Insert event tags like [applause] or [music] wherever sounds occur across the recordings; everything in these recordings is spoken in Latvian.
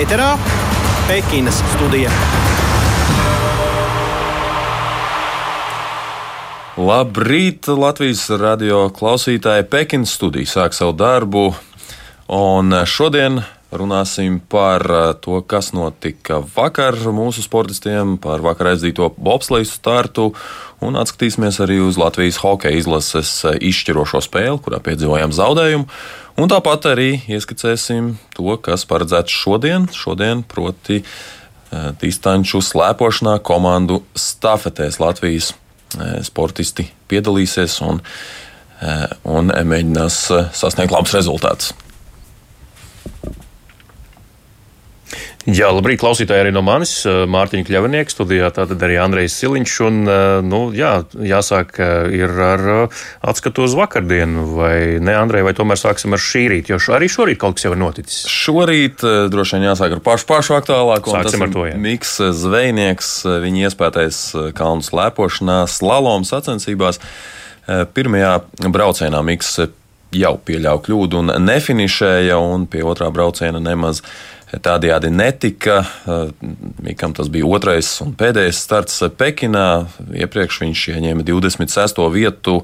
ēterā Pekinas studija. Labrīt, Latvijas radio klausītāji! Pekinas studija sāk savu darbu, un šodien runāsim par uh, to, kas notika vakar mūsu sportistiem, par vakar aizdīto bobsleju startu, un atskatīsimies arī uz Latvijas hokeja izlases uh, izšķirošo spēli, kurā piedzīvojām zaudējumu. Un tāpat arī ieskicēsim to, kas paredzēts šodien, šodien proti uh, distanču slēpošanā komandu stafetēs Latvijas sportisti piedalīsies un, un mēģinās sasniegt labus rezultātus. Jā, labrīt, klausītāji arī no manis. Mārtiņa Kļavinieks studijā, tātad arī Andrejs Siliņš. Un, nu, jā, jāsāk ir ar atskatu uz vakardienu, vai ne, Andrej, vai tomēr sāksim ar šī rīta, jo arī šorīt kaut kas jau ir noticis. Šorīt droši vien jāsāk ar pašu, pašu aktuālāko. Sāksim ar to, jā. Miks Zvejnieks, viņa iespētais kalnu slēpošanā, slalom sacensībās. Pirmajā braucienā Miks jau pieļāva kļūdu un nefinišēja, un pie otrā brauciena nemaz Tādējādi netika. Mikam tas bija otrais un pēdējais starts Pekinā. Iepriekš viņš ieņēma 26. vietu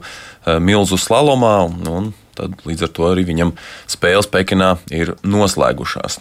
milzu slalomā, un tad līdz ar to arī viņam spēles Pekinā ir noslēgušās.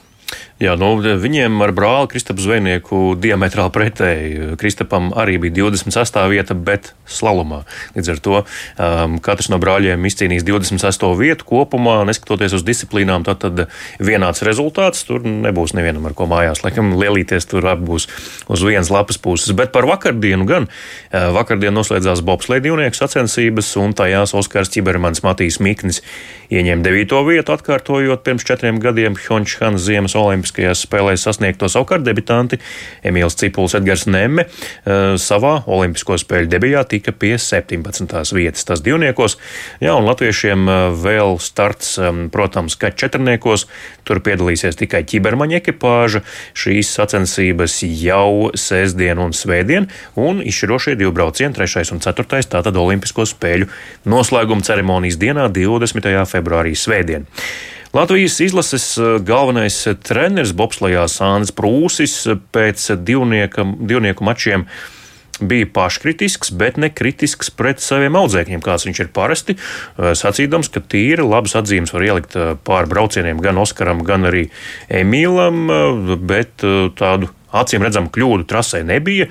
Jā, nu, viņiem ar brāli Kristapu Zvejnieku diametrāli pretēji. Kristapam arī bija 28. vieta, bet slalomā. Līdz ar to um, katrs no brāļiem izcīnījis 28. vietu kopumā, neskatoties uz disciplīnām. Tad, tad vienāds rezultāts tur nebūs nevienam ar ko mājās. Laikam lielīties tur būs uz vienas lapas puses. Bet par vakardienu gan. Uh, vakardien noslēdzās bobslēdījumnieku sacensības, un tajās Oskars Čibermans Matīs Miknis ieņēma 9. vietu, atkārtojot pirms četriem gadiem Hončhana Ziemas Olimpiskajās spēlēs sasniegto savukārt debitanti Emīls Cipuls Edgars Nemme eh, savā Olimpisko spēļu debijā tika pie 17. vietas. Tas divniekos, jā, un latviešiem eh, vēl starts, ehm, protams, ka četrniekos tur piedalīsies tikai ķibermaņa ekipāža. Šīs sacensības jau sēsdien un svētdien, un izšķirošie divi braucieni, trešais un ceturtais, tātad Olimpisko spēļu noslēguma ceremonijas dienā 20. februārī svētdien. Latvijas izlases eh, galvenais treneris Bobslajā Sānis Prūsis pēc divnieka, divnieku mačiem bija paškritisks, bet ne kritisks pret saviem audzēkņiem, kāds viņš ir parasti. Eh, sacīdams, ka tīri labas atzīmes var ielikt eh, pāri braucieniem gan Oskaram, gan arī Emīlam, bet tādu acīm redzama kļūdu trasē nebija.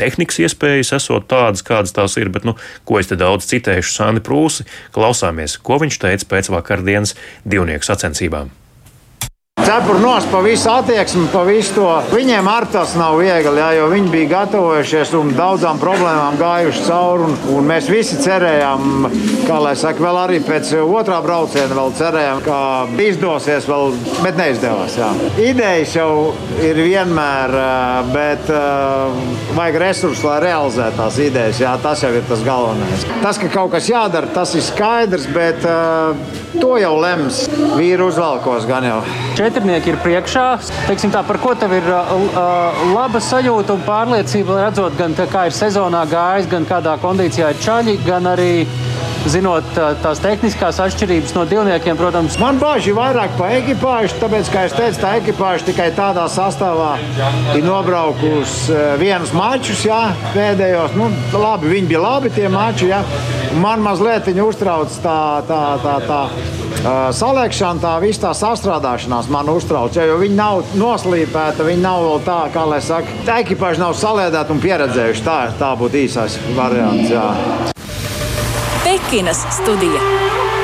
Tehnikas iespējas esot tādas, kādas tās ir, bet, nu, ko es te daudz citēšu Sāni Prūsi, klausāmies, ko viņš teica pēc vakardienas divnieku sacensībām. Cepuri nos pa visu attieksmi, pa visu to. Viņiem ar tas nav viegli, jā, jo viņi bija gatavojušies un daudzām problēmām gājuši cauri. Un, un mēs visi cerējām, kā lai saka, vēl arī pēc otrā brauciena vēl cerējām, ka izdosies, vēl, bet neizdevās. Jā. Idejas jau ir vienmēr, bet vajag resursus, lai realizētu tās idejas. Jā, tas jau ir tas galvenais. Tas, ka kaut kas jādara, tas ir skaidrs, bet to jau lems vīru uzvalkos gan jau četrnieki ir priekšā. Teiksim, tā, par ko tev ir uh, uh, laba sajūta un pārliecība, redzot, gan kā ir sezonā gājis, gan kādā kondīcijā ir čaļi, gan arī zinot tās tehniskās atšķirības no divniekiem, protams. Man baži vairāk par ekipāžu, tāpēc, kā es teicu, tā ekipāža tikai tādā sastāvā ir nobraukusi vienus mačus, jā, pēdējos. Nu, labi, viņi bija labi tie mači, jā. Man mazliet uztrauc tā, tā, tā, tā Uh, saliekšana, tā visa tā sastrādāšanās man uztrauc. Jo viņi nav noslīpēti, viņi nav vēl tā, kā lai saka, tā ekipāža nav saliedēta un pieredzējuši. Tā, tā būtu īsais variants. Jā. Pekinas studija.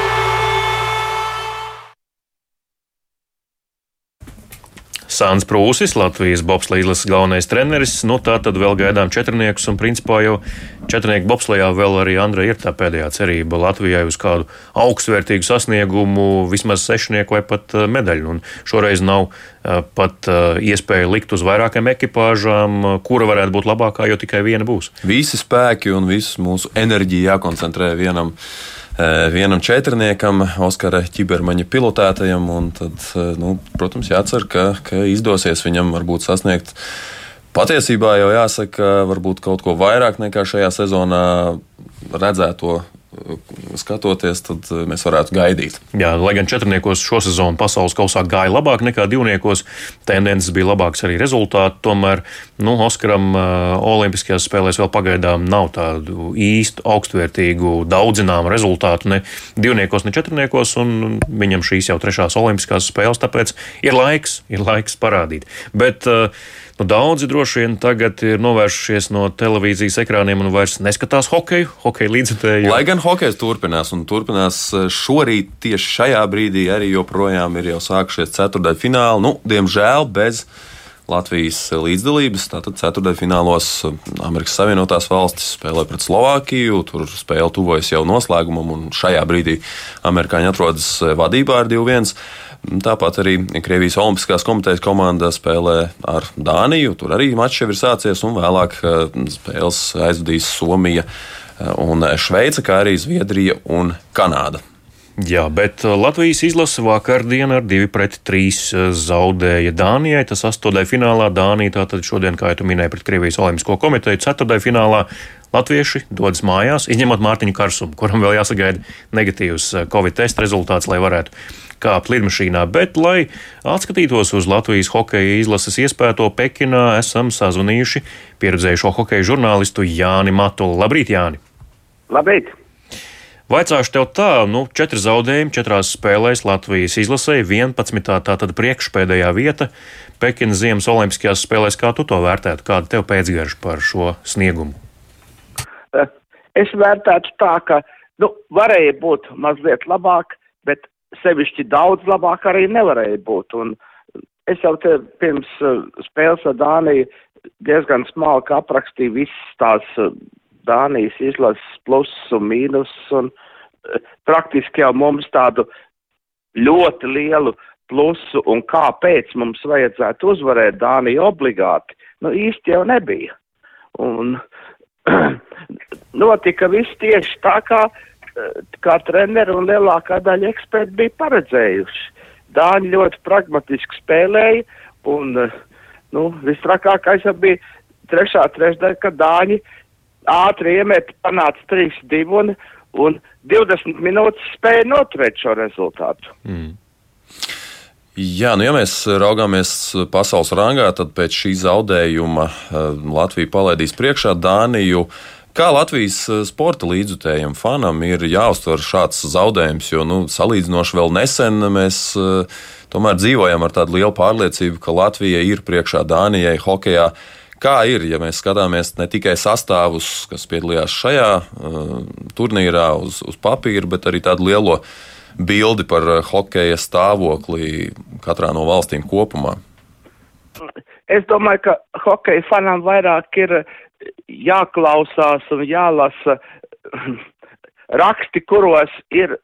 Sāns Prūsis, Latvijas bobslīdes galvenais treneris. Nu, tā tad vēl gaidām četrniekus, un principā jau četrnieku bobslējā vēl arī Andrei ir tā pēdējā cerība Latvijai uz kādu augstvērtīgu sasniegumu, vismaz sešnieku vai pat medaļu. Un šoreiz nav pat iespēja likt uz vairākām ekipāžām, kura varētu būt labākā, jo tikai viena būs. Visi spēki un visu mūsu enerģiju jākoncentrē vienam vienam četrniekam, Oskara ķibermaņa pilotētajam. Tad, eh, nu, protams, jācer, ka, ka izdosies viņam varbūt sasniegt. Patiesībā jau jāsaka, varbūt kaut ko vairāk nekā šajā sezonā redzēto skatoties, tad mēs varētu gaidīt. Jā, lai gan četrniekos šo sezonu pasaules kausā gāja labāk nekā divniekos, tendences bija labākas arī rezultāti. Tomēr nu, Oskaram uh, Olimpiskajās spēlēs vēl pagaidām nav tādu īstu augstvērtīgu daudzināmu rezultātu ne divniekos, ne četrniekos, un viņam šīs jau trešās Olimpiskās spēles, tāpēc ir laiks, ir laiks parādīt. Bet, uh, Nu, daudzi droši vien tagad ir novērsušies no televīzijas ekrāniem un vairs neskatās hokeju, hokeja līdzekļu. Lai gan hokejs turpinās un turpinās eh, šorīt, tieši šajā brīdī arī joprojām ir jau sākušies ceturdaļu fināli. Nu, diemžēl bez Latvijas līdzdalības. Tātad ceturdaļfinālos eh, Amerikas Savienotās valstis spēlē pret Slovākiju. Tur spēle tuvojas jau noslēgumam, un šajā brīdī amerikāņi atrodas eh, vadībā ar 2-1. Tāpat arī Krievijas Olimpiskās komitejas komanda spēlē ar Dāniju. Tur arī mačs jau ir sācies, un vēlāk eh, spēles aizvadīs Somija eh, un Šveice, kā arī Zviedrija un Kanāda. Jā, bet eh, Latvijas izlase vakardien ar 2-3 zaudēja Dānijai. Tas astotdaļā finālā Dānija tātad šodien, kā jau minēja, pret Krievijas Olimpisko komiteju, ceturtajā finālā Latvieši dodas mājās, izņemot Mārtiņu Karsumu, kuram vēl jāsagaida negatīvs Covid testa rezultāts, lai varētu kāpt lidmašīnā, bet, lai atskatītos uz Latvijas hokeja izlases iespēto Pekinā, esam sazvanījuši pieredzējušo hokeja žurnālistu Jāni Matulu. Labrīt, Jāni! Labrīt! Vaicāšu tev tā, nu, četri zaudējumi četrās spēlēs Latvijas izlasē, 11. tātad priekšpēdējā vieta Pekinas Ziemas Olimpiskajās spēlēs. Kā tu to vērtētu? Kāda tev pēcgarša par šo sniegumu? Es vērtētu tā, ka, nu, varēja būt mazliet labāk, bet sevišķi daudz labāk arī nevarēja būt. Un es jau te pirms uh, spēles ar Dāniju diezgan smalki aprakstīju visas tās uh, Dānijas izlases plusus un mīnusus, un uh, praktiski jau mums tādu ļoti lielu plusu un kāpēc mums vajadzētu uzvarēt Dāniju obligāti, nu īsti jau nebija. Un [clears throat] notika viss tieši tā, kā kā treneri un lielākā daļa eksperti bija paredzējuši. Dāņi ļoti pragmatiski spēlēja, un nu, visstrakākais bija trešā trešdaļa, kad Dāņi ātri iemet, panāca 3-2 un, un 20 minūtes spēja noturēt šo rezultātu. Mm. Jā, nu, ja mēs raugāmies pasaules rangā, tad pēc šī zaudējuma Latvija palaidīs priekšā Dāniju. Kā Latvijas eh, sporta līdzutējiem fanam ir jāuztver šāds zaudējums, jo nu, salīdzinoši vēl nesen mēs uh, tomēr dzīvojam ar tādu lielu pārliecību, ka Latvija ir priekšā Dānijai hokeja. Kā ir, ja mēs skatāmies ne tikai sastāvus, kas piedalījās šajā uh, turnīrā uz, uz papīra, bet arī tādu lielo bildi par hokeja stāvokli katrā no valstīm kopumā? Es domāju, ka hokeja fanam vairāk ir uh, jāklausās un jālasa [clears throat] raksti, kuros ir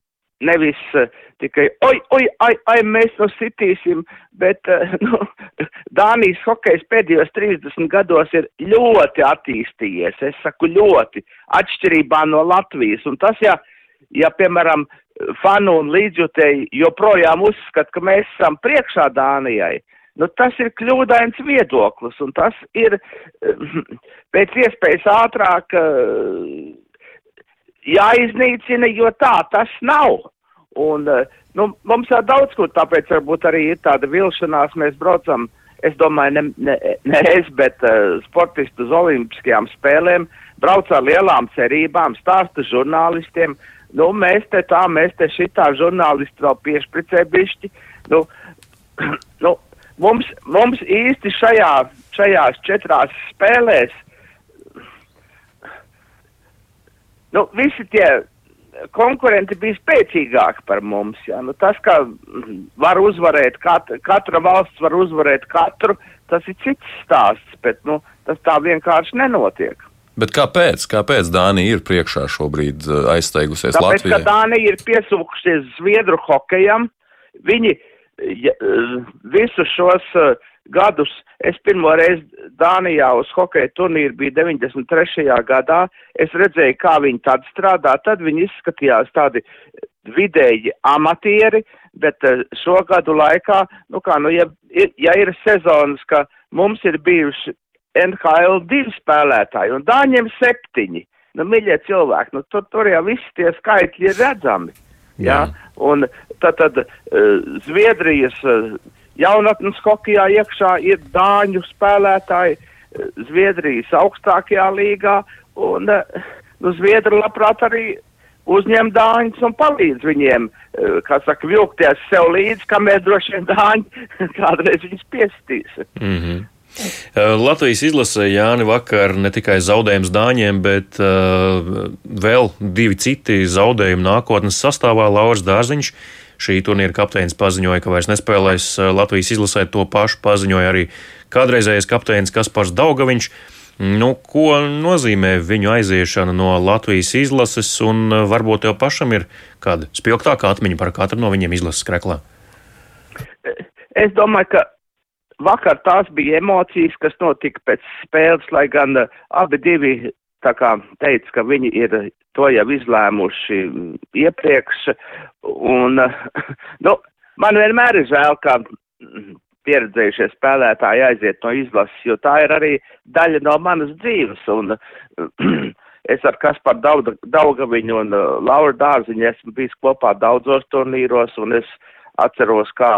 nevis uh, tikai, oi, oi, ai, ai, mēs no sitīsim, bet, uh, [laughs] nu, Dānijas hokejs pēdējos 30 gados ir ļoti attīstījies, es saku ļoti, atšķirībā no Latvijas, un tas, ja, ja, piemēram, fanu un līdzjutēji joprojām uzskata, ka mēs esam priekšā Dānijai, Nu, tas ir kļūdains viedoklis, un tas ir [clears throat] pēc iespējas ātrāk eh, jāiznīcina, jo tā tas nav. Un, eh, nu, mums jau daudz kur, tāpēc varbūt arī ir tāda vilšanās, mēs braucam, es domāju, ne, ne, ne es, bet uh, sportisti uz olimpiskajām spēlēm, brauc ar lielām cerībām, stāsta žurnālistiem, nu, mēs te tā, mēs te šitā žurnālisti vēl piešpricē bišķi, nu, [clears throat] nu, mums, mums īsti šajā, šajās četrās spēlēs, nu, visi tie konkurenti bija spēcīgāki par mums. Ja? Nu, tas, ka var uzvarēt, kat, katra valsts var uzvarēt katru, tas ir cits stāsts, bet nu, tas tā vienkārši nenotiek. Bet kāpēc? Kāpēc Dānija ir priekšā šobrīd eh, aizteigusies Tāpēc, Latvijai? Tāpēc, ka Dānija ir piesūkušies Zviedru hokejam, viņi ja, visus šos uh, gadus, es pirmo reizi Dānijā uz hokeja turnīru biju 93. gadā, es redzēju, kā viņi tad strādā, tad viņi izskatījās tādi vidēji amatieri, bet uh, šo gadu laikā, nu kā, nu, ja, ja ir sezonas, ka mums ir bijuši NHL divi spēlētāji un Dāņiem septiņi, nu, mīļie cilvēki, nu, tur, tur jau visi tie skaitļi ir redzami. Jā. Jā? Un tad, tad uh, Zviedrijas uh, jaunatnes hokejā iekšā ir dāņu spēlētāji, uh, Zviedrijas augstākajā līgā, un uh, nu, Zviedri labprāt arī uzņem dāņus un palīdz viņiem, uh, kā saka, vilkties sev līdzi, kamēr droši vien dāņi [laughs] kādreiz viņus piestīs. Mm -hmm. Latvijas izlasē Jāni vakar ne tikai zaudējums Dāņiem, bet uh, vēl divi citi zaudējumi nākotnes sastāvā. Lauris Dārziņš, šī turnīra kapteinis, paziņoja, ka vairs nespēlēs Latvijas izlasē. To pašu paziņoja arī kādreizējais kapteinis Kaspars Daugaviņš. Nu, ko nozīmē viņu aiziešana no Latvijas izlases, un varbūt tev pašam ir kāda spilgtāka atmiņa par katru no viņiem izlases kreklā? Es domāju, ka Vakar tās bija emocijas, kas notika pēc spēles, lai gan uh, abi divi tā kā teica, ka viņi ir to jau izlēmuši iepriekš. Un, [laughs] nu, man vienmēr ir žēl, ka pieredzējušie spēlētāji aiziet no izlases, jo tā ir arī daļa no manas dzīves. Un, [clears throat] es ar Kasparu Dauga, Daugaviņu un uh, Lauru Dārziņu esmu bijis kopā daudzos turnīros, un es atceros, kā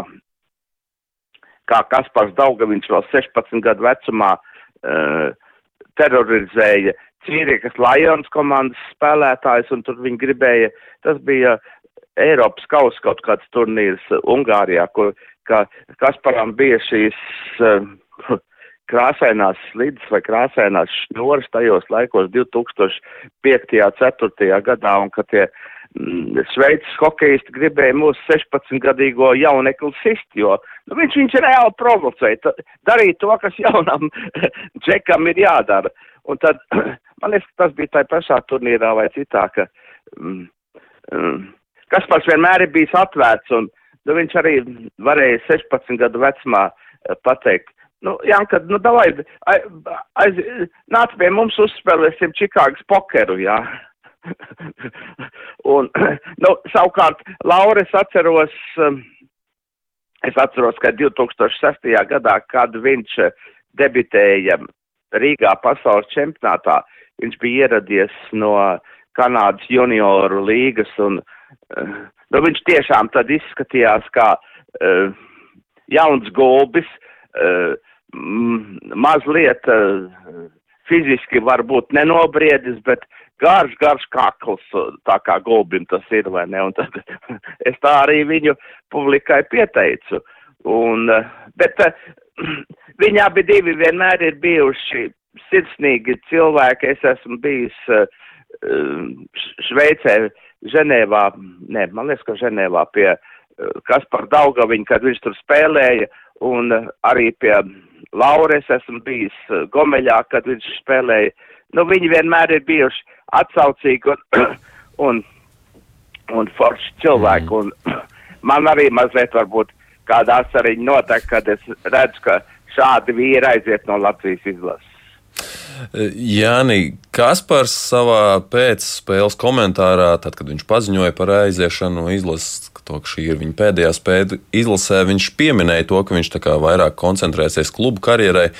kā Kaspars Daugaviņš vēl 16 gadu vecumā uh, terorizēja Cīriekas Lions komandas spēlētājs, un tur viņi gribēja, tas bija Eiropas kaus kaut kāds turnīrs Ungārijā, kur ka Kasparam bija šīs uh, [laughs] krāsainās slidas vai krāsainās šņoras tajos laikos 2005. 4. gadā, un ka tie Mm, Šveicis hokejisti gribēja mūsu 16-gadīgo jaunekli sist, jo nu, viņš, viņš reāli provocēja, darīja to, kas jaunam [laughs] džekam ir jādara. Un tad, [clears throat] man liekas, tas bija tajā pašā turnīrā vai citā, ka mm, mm, Kaspars vienmēr ir bijis atvērts, un nu, viņš arī varēja 16 gadu vecumā eh, pateikt, nu, Janka, nu, davai, aiz, aiz, nāc pie mums uzspēlēsim Čikāgas pokeru, jā. [laughs] un, [clears throat] nu, savukārt, Laura, es atceros, um, es atceros, ka 2006. gadā, kad viņš debitēja Rīgā pasaules čempionātā, viņš bija ieradies no Kanādas junioru līgas, un uh, nu, viņš tiešām tad izskatījās kā uh, jauns gulbis, uh, mazliet uh, fiziski varbūt nenobriedis, bet garš, garš kakls, tā kā gulbim tas ir, vai ne? Un tad [laughs] es tā arī viņu publikai pieteicu. Un, bet [clears throat] viņi abi divi vienmēr ir bijuši sirsnīgi cilvēki. Es esmu bijis uh, Šveicē, Ženēvā, ne, man liekas, ka Ženēvā pie uh, Kaspar Daugaviņa, kad viņš tur spēlēja, un uh, arī pie Laures esmu bijis Gomeļā, kad viņš spēlēja. Nu, viņi vienmēr ir bijuši atsaucīgi un, [clears throat] un, un forši cilvēki. Mm. Un [clears throat] man arī mazliet varbūt kāda asariņa notek, kad es redzu, ka šādi vīri aiziet no Latvijas izlases. Jāni Kaspars savā pēcspēles komentārā, tad, kad viņš paziņoja par aiziešanu no izlases, to, ka šī ir viņa pēdējā spēle izlasē, viņš pieminēja to, ka viņš vairāk koncentrēsies klubu karjerai.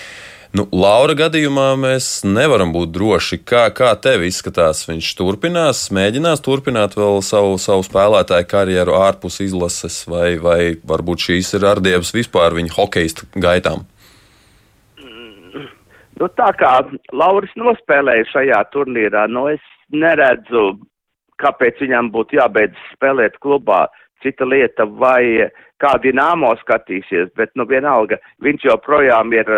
Nu, Laura gadījumā mēs nevaram būt droši, kā, kā tev izskatās. Viņš turpinās, mēģinās turpināt vēl savu, savu spēlētāju karjeru ārpus izlases, vai, vai varbūt šīs ir ārdievas vispār viņa hokeja gaitām. Nu, tā kā Lauris nospēlēja šajā turnīrā, nu es neredzu, kāpēc viņam būtu jābeidz spēlēt klubā. Cita lieta, vai kādi nāmo skatīsies, bet, nu, vienalga, viņš joprojām ir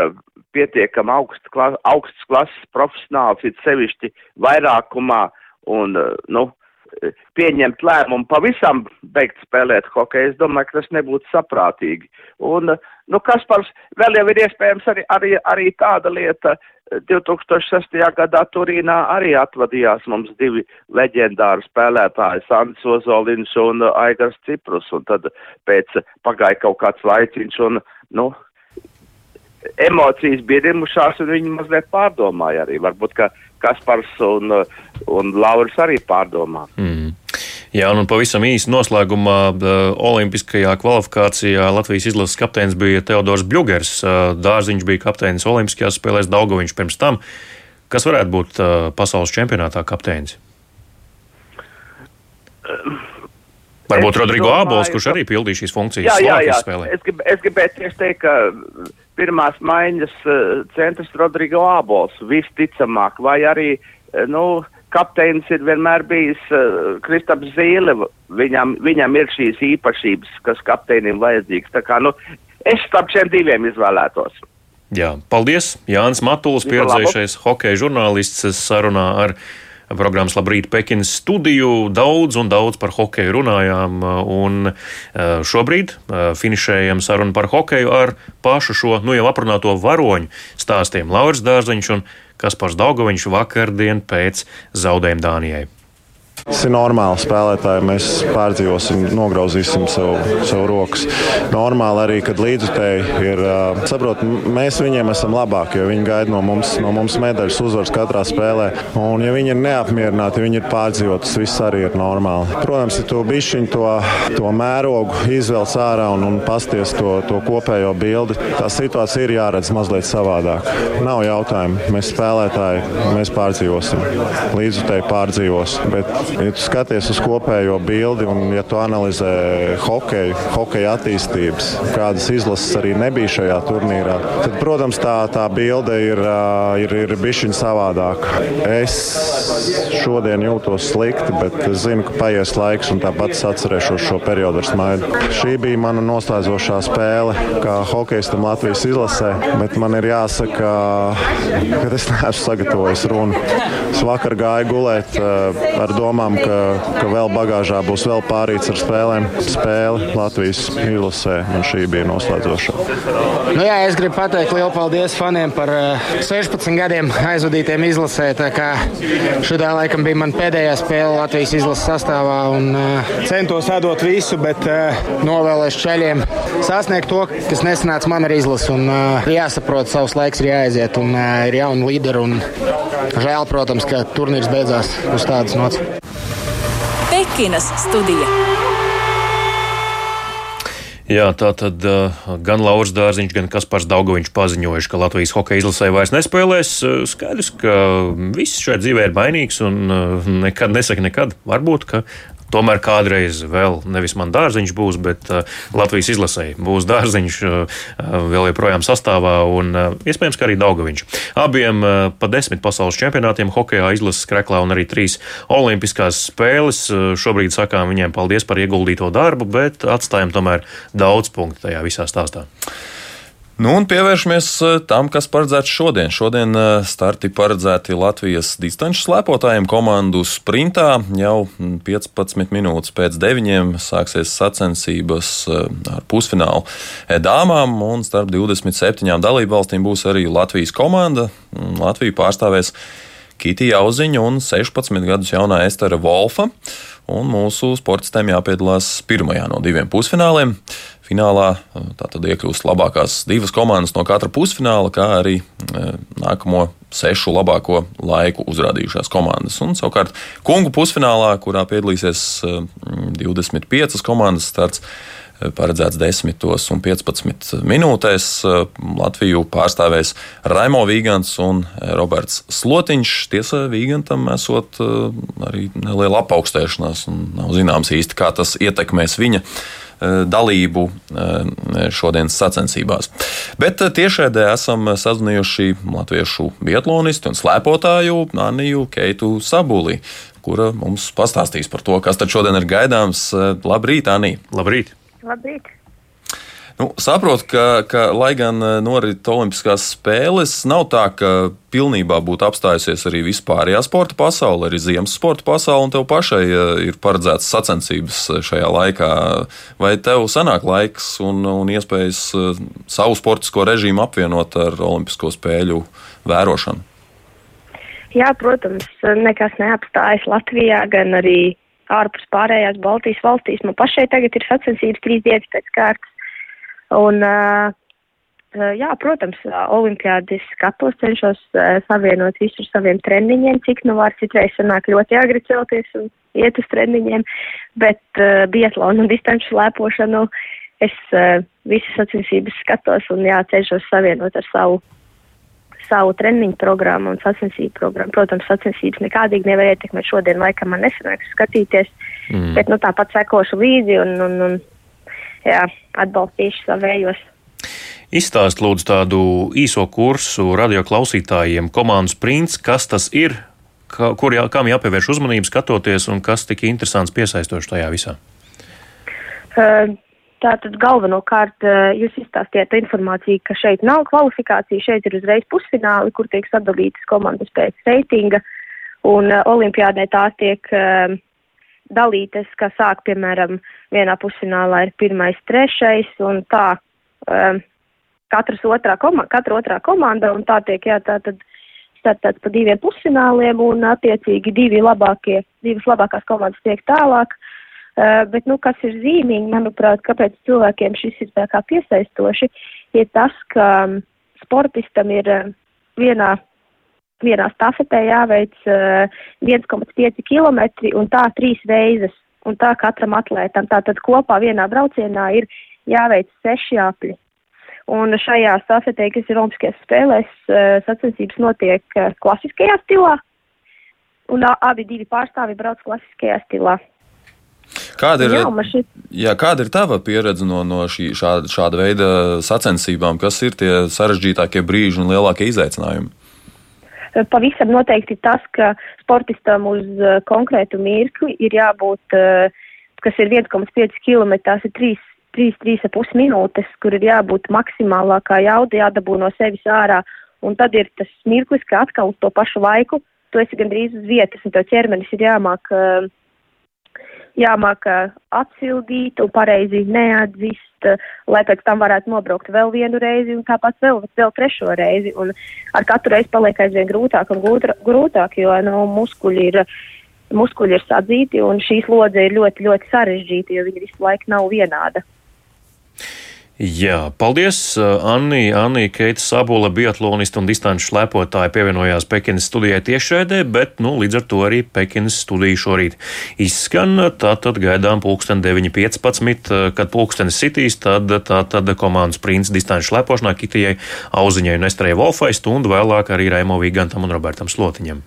pietiekami augsts, klas, augsts klases profesionāls, ir sevišķi vairākumā un, eh, nu, pieņemt lēmumu pavisam beigt spēlēt hokeju, es domāju, ka tas nebūtu saprātīgi. Un, eh, nu, Kaspars vēl jau ir iespējams arī, arī, arī tāda lieta, 2006. Eh, gadā Turīnā arī atvadījās mums divi leģendāri spēlētāji, Sandis Ozolins un Aigars Ciprus, un tad pēc pagāja kaut kāds laiciņš, un, nu, emocijas bija rimušās, un viņi mazliet pārdomāja arī. Varbūt, ka Kaspars un, un Lauris arī pārdomā. Mm. Jā, un pavisam īsi noslēgumā Olimpiskajā kvalifikācijā Latvijas izlases kapteinis bija Teodors Bļūgers. Dārziņš bija kapteinis Olimpiskajās spēlēs, Daugoviņš pirms tam. Kas varētu būt pasaules čempionātā kapteinis? Varbūt Rodrigo domāju, Ābols, kurš arī pildīja šīs funkcijas. Jā, jā, jā. Es, grib, es gribētu tieši teikt, ka pirmās maiņas centrs Rodrigo Ābols visticamāk, vai arī, nu, kapteinis ir vienmēr bijis uh, Kristaps Zīle. Viņam, viņam ir šīs īpašības, kas kapteinim vajadzīgs. Tā kā, nu, es starp šiem diviem izvēlētos. Jā, paldies! Jānis Matuls, pieredzējušais hokeja žurnālists, sarunā ar programmas Labrīt Pekinas studiju. Daudz un daudz par hokeju runājām, un eh, šobrīd eh, finišējam sarunu par hokeju ar pašu šo, nu jau aprunāto varoņu stāstiem Lauris Dārziņš un Kaspars Daugoviņš vakardien pēc zaudējuma Dānijai. Tas ir normāli spēlētāji. Mēs pārdzīvosim, nograuzīsim sev, sev rokas. Normāli arī, kad līdzutēji ir. Saprot, mēs viņiem esam labāki, jo viņi gaida no mums, no mums medaļas uzvaras katrā spēlē. Un, ja viņi ir neapmierināti, viņi ir pārdzīvoti, tas viss arī ir normāli. Protams, ja tu bišķiņ to, to mērogu izvelc ārā un, un pasties to, to kopējo bildi, tā situācija ir jāredz mazliet savādāk. Nav jautājumu. Mēs spēlētāji, mēs pārdzīvosim. Līdzutēji pārdzīvos. Bet Ja tu skaties uz kopējo bildi un ja tu analizē hokeju, hokeja attīstības, kādas izlases arī nebija šajā turnīrā, tad, protams, tā, tā bilde ir, ir, ir bišķiņa savādāka. Es šodien jūtos slikti, bet es zinu, ka paies laiks un tāpat es atcerēšos šo periodu ar smaidu. Šī bija mana noslēdzošā spēle kā hokeistam Latvijas izlasē, bet man ir jāsaka, ka es neesmu sagatavojis runu. Es vakar gāju gulēt ar domām, domām, ka, ka vēl bagāžā būs vēl pārīts ar spēlēm. Spēle Latvijas izlasē, un šī bija noslēdzošā. Nu jā, es gribu pateikt lielu paldies faniem par 16 eh, gadiem aizvadītiem izlasē. Šī laikam bija mana pēdējā spēle Latvijas izlases sastāvā. Un, uh, centos atdot visu, bet uh, novēlēšu ceļiem sasniegt to, kas nesanāca man ar izlasi. Un, uh, jāsaprot, savs laiks ir jāaiziet, un uh, ir jauni līderi. Un, žēl, protams, ka turnīrs beidzās uz tādas nots. Pekinas studija. Jā, tā tad uh, gan Lauris Dārziņš, gan Kaspars Daugoviņš paziņojuši, ka Latvijas hokeja izlasē vairs nespēlēs. Uh, skaidrs, ka viss šajā dzīvē ir mainīgs un uh, nekad nesaka nekad. Varbūt, ka Tomēr kādreiz vēl nevis man dārziņš būs, bet uh, Latvijas izlasēji būs dārziņš uh, uh, vēl joprojām sastāvā un iespējams, ka arī Daugaviņš. Abiem pa desmit pasaules čempionātiem hokejā izlases kreklā un arī trīs olimpiskās spēles. Šobrīd sakām viņiem paldies par ieguldīto darbu, bet atstājam tomēr daudz punktu tajā visā stāstā. Nu, un pievēršamies eh, tam, kas paredzēts šodien. Šodien eh, starti paredzēti Latvijas distanču slēpotājiem komandu sprintā. Jau 15 minūtes pēc 9 sāksies sacensības eh, ar pusfinālu dāmām, un starp 27 dalību valstīm būs arī Latvijas komanda. Latviju pārstāvēs Kitija Auziņa un 16 gadus jaunā Estera Volfa. Un mūsu sportistiem jāpiedalās pirmajā no diviem pusfināliem. Finālā tātad iekļūst labākās divas komandas no katra pusfināla, kā arī e, nākamo sešu labāko laiku uzrādījušās komandas. Un savukārt kungu pusfinālā, kurā piedalīsies 25 e, komandas starts, e, paredzēts 10 un 15 minūtēs. Latviju pārstāvēs Raimo Vīgants un Roberts Slotiņš. Tiesa, Vīgantam esot arī neliela apaugstēšanās, un nav zināms īsti, kā tas ietekmēs viņa dalību eh, šodienas sacensībās. Bet eh, tiešraidē esam sazinājuši latviešu biatlonistu un slēpotāju Aniju Keitu Sabuli, kura mums pastāstīs par to, kas tad šodien ir gaidāms. Labrīt, Anī! Labrīt! Labrīt! Nu, saprotu, ka, ka, lai gan eh, norit Olimpiskās spēles, nav tā, ka pilnībā būtu apstājusies arī vispārējā sporta pasaule, arī ziemas sporta pasaule, un tev pašai eh, ir paredzētas sacensības eh, šajā laikā. Vai tev sanāk laiks un, un iespējas savu sportisko režīmu apvienot ar Olimpisko spēļu vērošanu? Jā, protams, nekas neapstājas Latvijā, gan arī ārpus pārējās Baltijas valstīs. Man pašai tagad ir sacensības trīs dienas pēc kārtas. Un, jā, protams, olimpiādi skatos, cenšos savienot visu ar saviem treniņiem, cik nu var citreiz sanāk ļoti agri celties un iet uz treniņiem, bet uh, biatlonu un distanču slēpošanu es uh, visas sacensības skatos un jā, cenšos savienot ar savu, savu treniņu programmu un sacensību programmu. Protams, sacensības nekādīgi nevar ietekmēt. Šodien laikam man nesanāks skatīties, mm. bet nu, tāpat sekošu līdzi un, un, un jā, atbalstīšu savējos. Izstāst lūdzu tādu īso kursu radio klausītājiem, komandas princis, kas tas ir, ka, kur jā, kam jāpievērš uzmanība skatoties un kas tik interesants piesaistošs tajā visā? Uh, Tātad galvenokārt jūs izstāstījāt informāciju, ka šeit nav kvalifikācija, šeit ir uzreiz pusfināli, kur tiek sadalītas komandas pēc reitinga, un olimpiādē tās tiek dalītas, kā sāk, piemēram, vienā pusfinālā ir pirmais, trešais, un tā um, katras otrā, koma, katra otrā komanda, un tā tiek, jā, tā tad startēts pa diviem pusfināliem, un attiecīgi divi labākie, divas labākās komandas tiek tālāk. Uh, bet, nu, kas ir zīmīgi, manuprāt, kāpēc cilvēkiem šis ir tā kā piesaistoši, ir tas, ka um, sportistam ir vienā, vienā stafetē jāveic uh, 1,5 km un tā trīs reizes, un tā katram atlētam. Tātad kopā vienā braucienā ir jāveic seši apļi. Un šajā stafetē, kas ir Olimpiskajās spēlēs, uh, sacensības notiek uh, klasiskajā stilā, un abi divi pārstāvi brauc klasiskajā stilā. Kāda ir, Jā, šit... jā, kāda ir tava pieredze no, no šī, šāda, šāda veida sacensībām? Kas ir tie sarežģītākie brīži un lielākie izaicinājumi? Pavisam noteikti tas, ka sportistam uz uh, konkrētu mirkli ir jābūt, uh, kas ir 1,5 km, tās ir 3, 3, 3,5 minūtes, kur ir jābūt maksimālākā jauda, jādabū no sevis ārā. Un tad ir tas mirklis, ka atkal uz to pašu laiku tu esi gandrīz uz vietas, un tev ķermenis ir jāmāk uh, jāmāk atsildīt un pareizi neatzist, lai pēc tam varētu nobraukt vēl vienu reizi un tāpat vēl, vēl trešo reizi. Un ar katru reizi paliek aizvien grūtāk un grūtāk, jo nu, muskuļi ir. Muskuļi ir sadzīti, un šī slodze ir ļoti, ļoti sarežģīta, jo viņi visu laiku nav vienāda. Jā, paldies, Anni. Anni Keita Sabula, biatlonista un distanču slēpotāja pievienojās Pekinas studijai tiešraidē, bet, nu, līdz ar to arī Pekinas studija šorīt izskan. Tātad gaidām pulksten 9.15, kad pulkstenis sitīs, tad, tad komandas princis distanču slēpošanā Kitijai Auziņai un Estrei Wolfai stundu vēlāk arī Raimo Vīgantam un Robertam Slotiņam.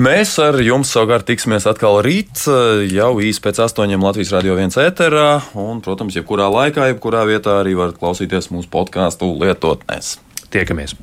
Mēs ar jums savukārt tiksimies atkal rīt, jau īsi pēc astoņiem Latvijas radio viens ēterā, un, protams, jebkurā laikā, jebkurā vietā arī varat klausīties mūsu podkāstu lietotnēs. Tiekamies!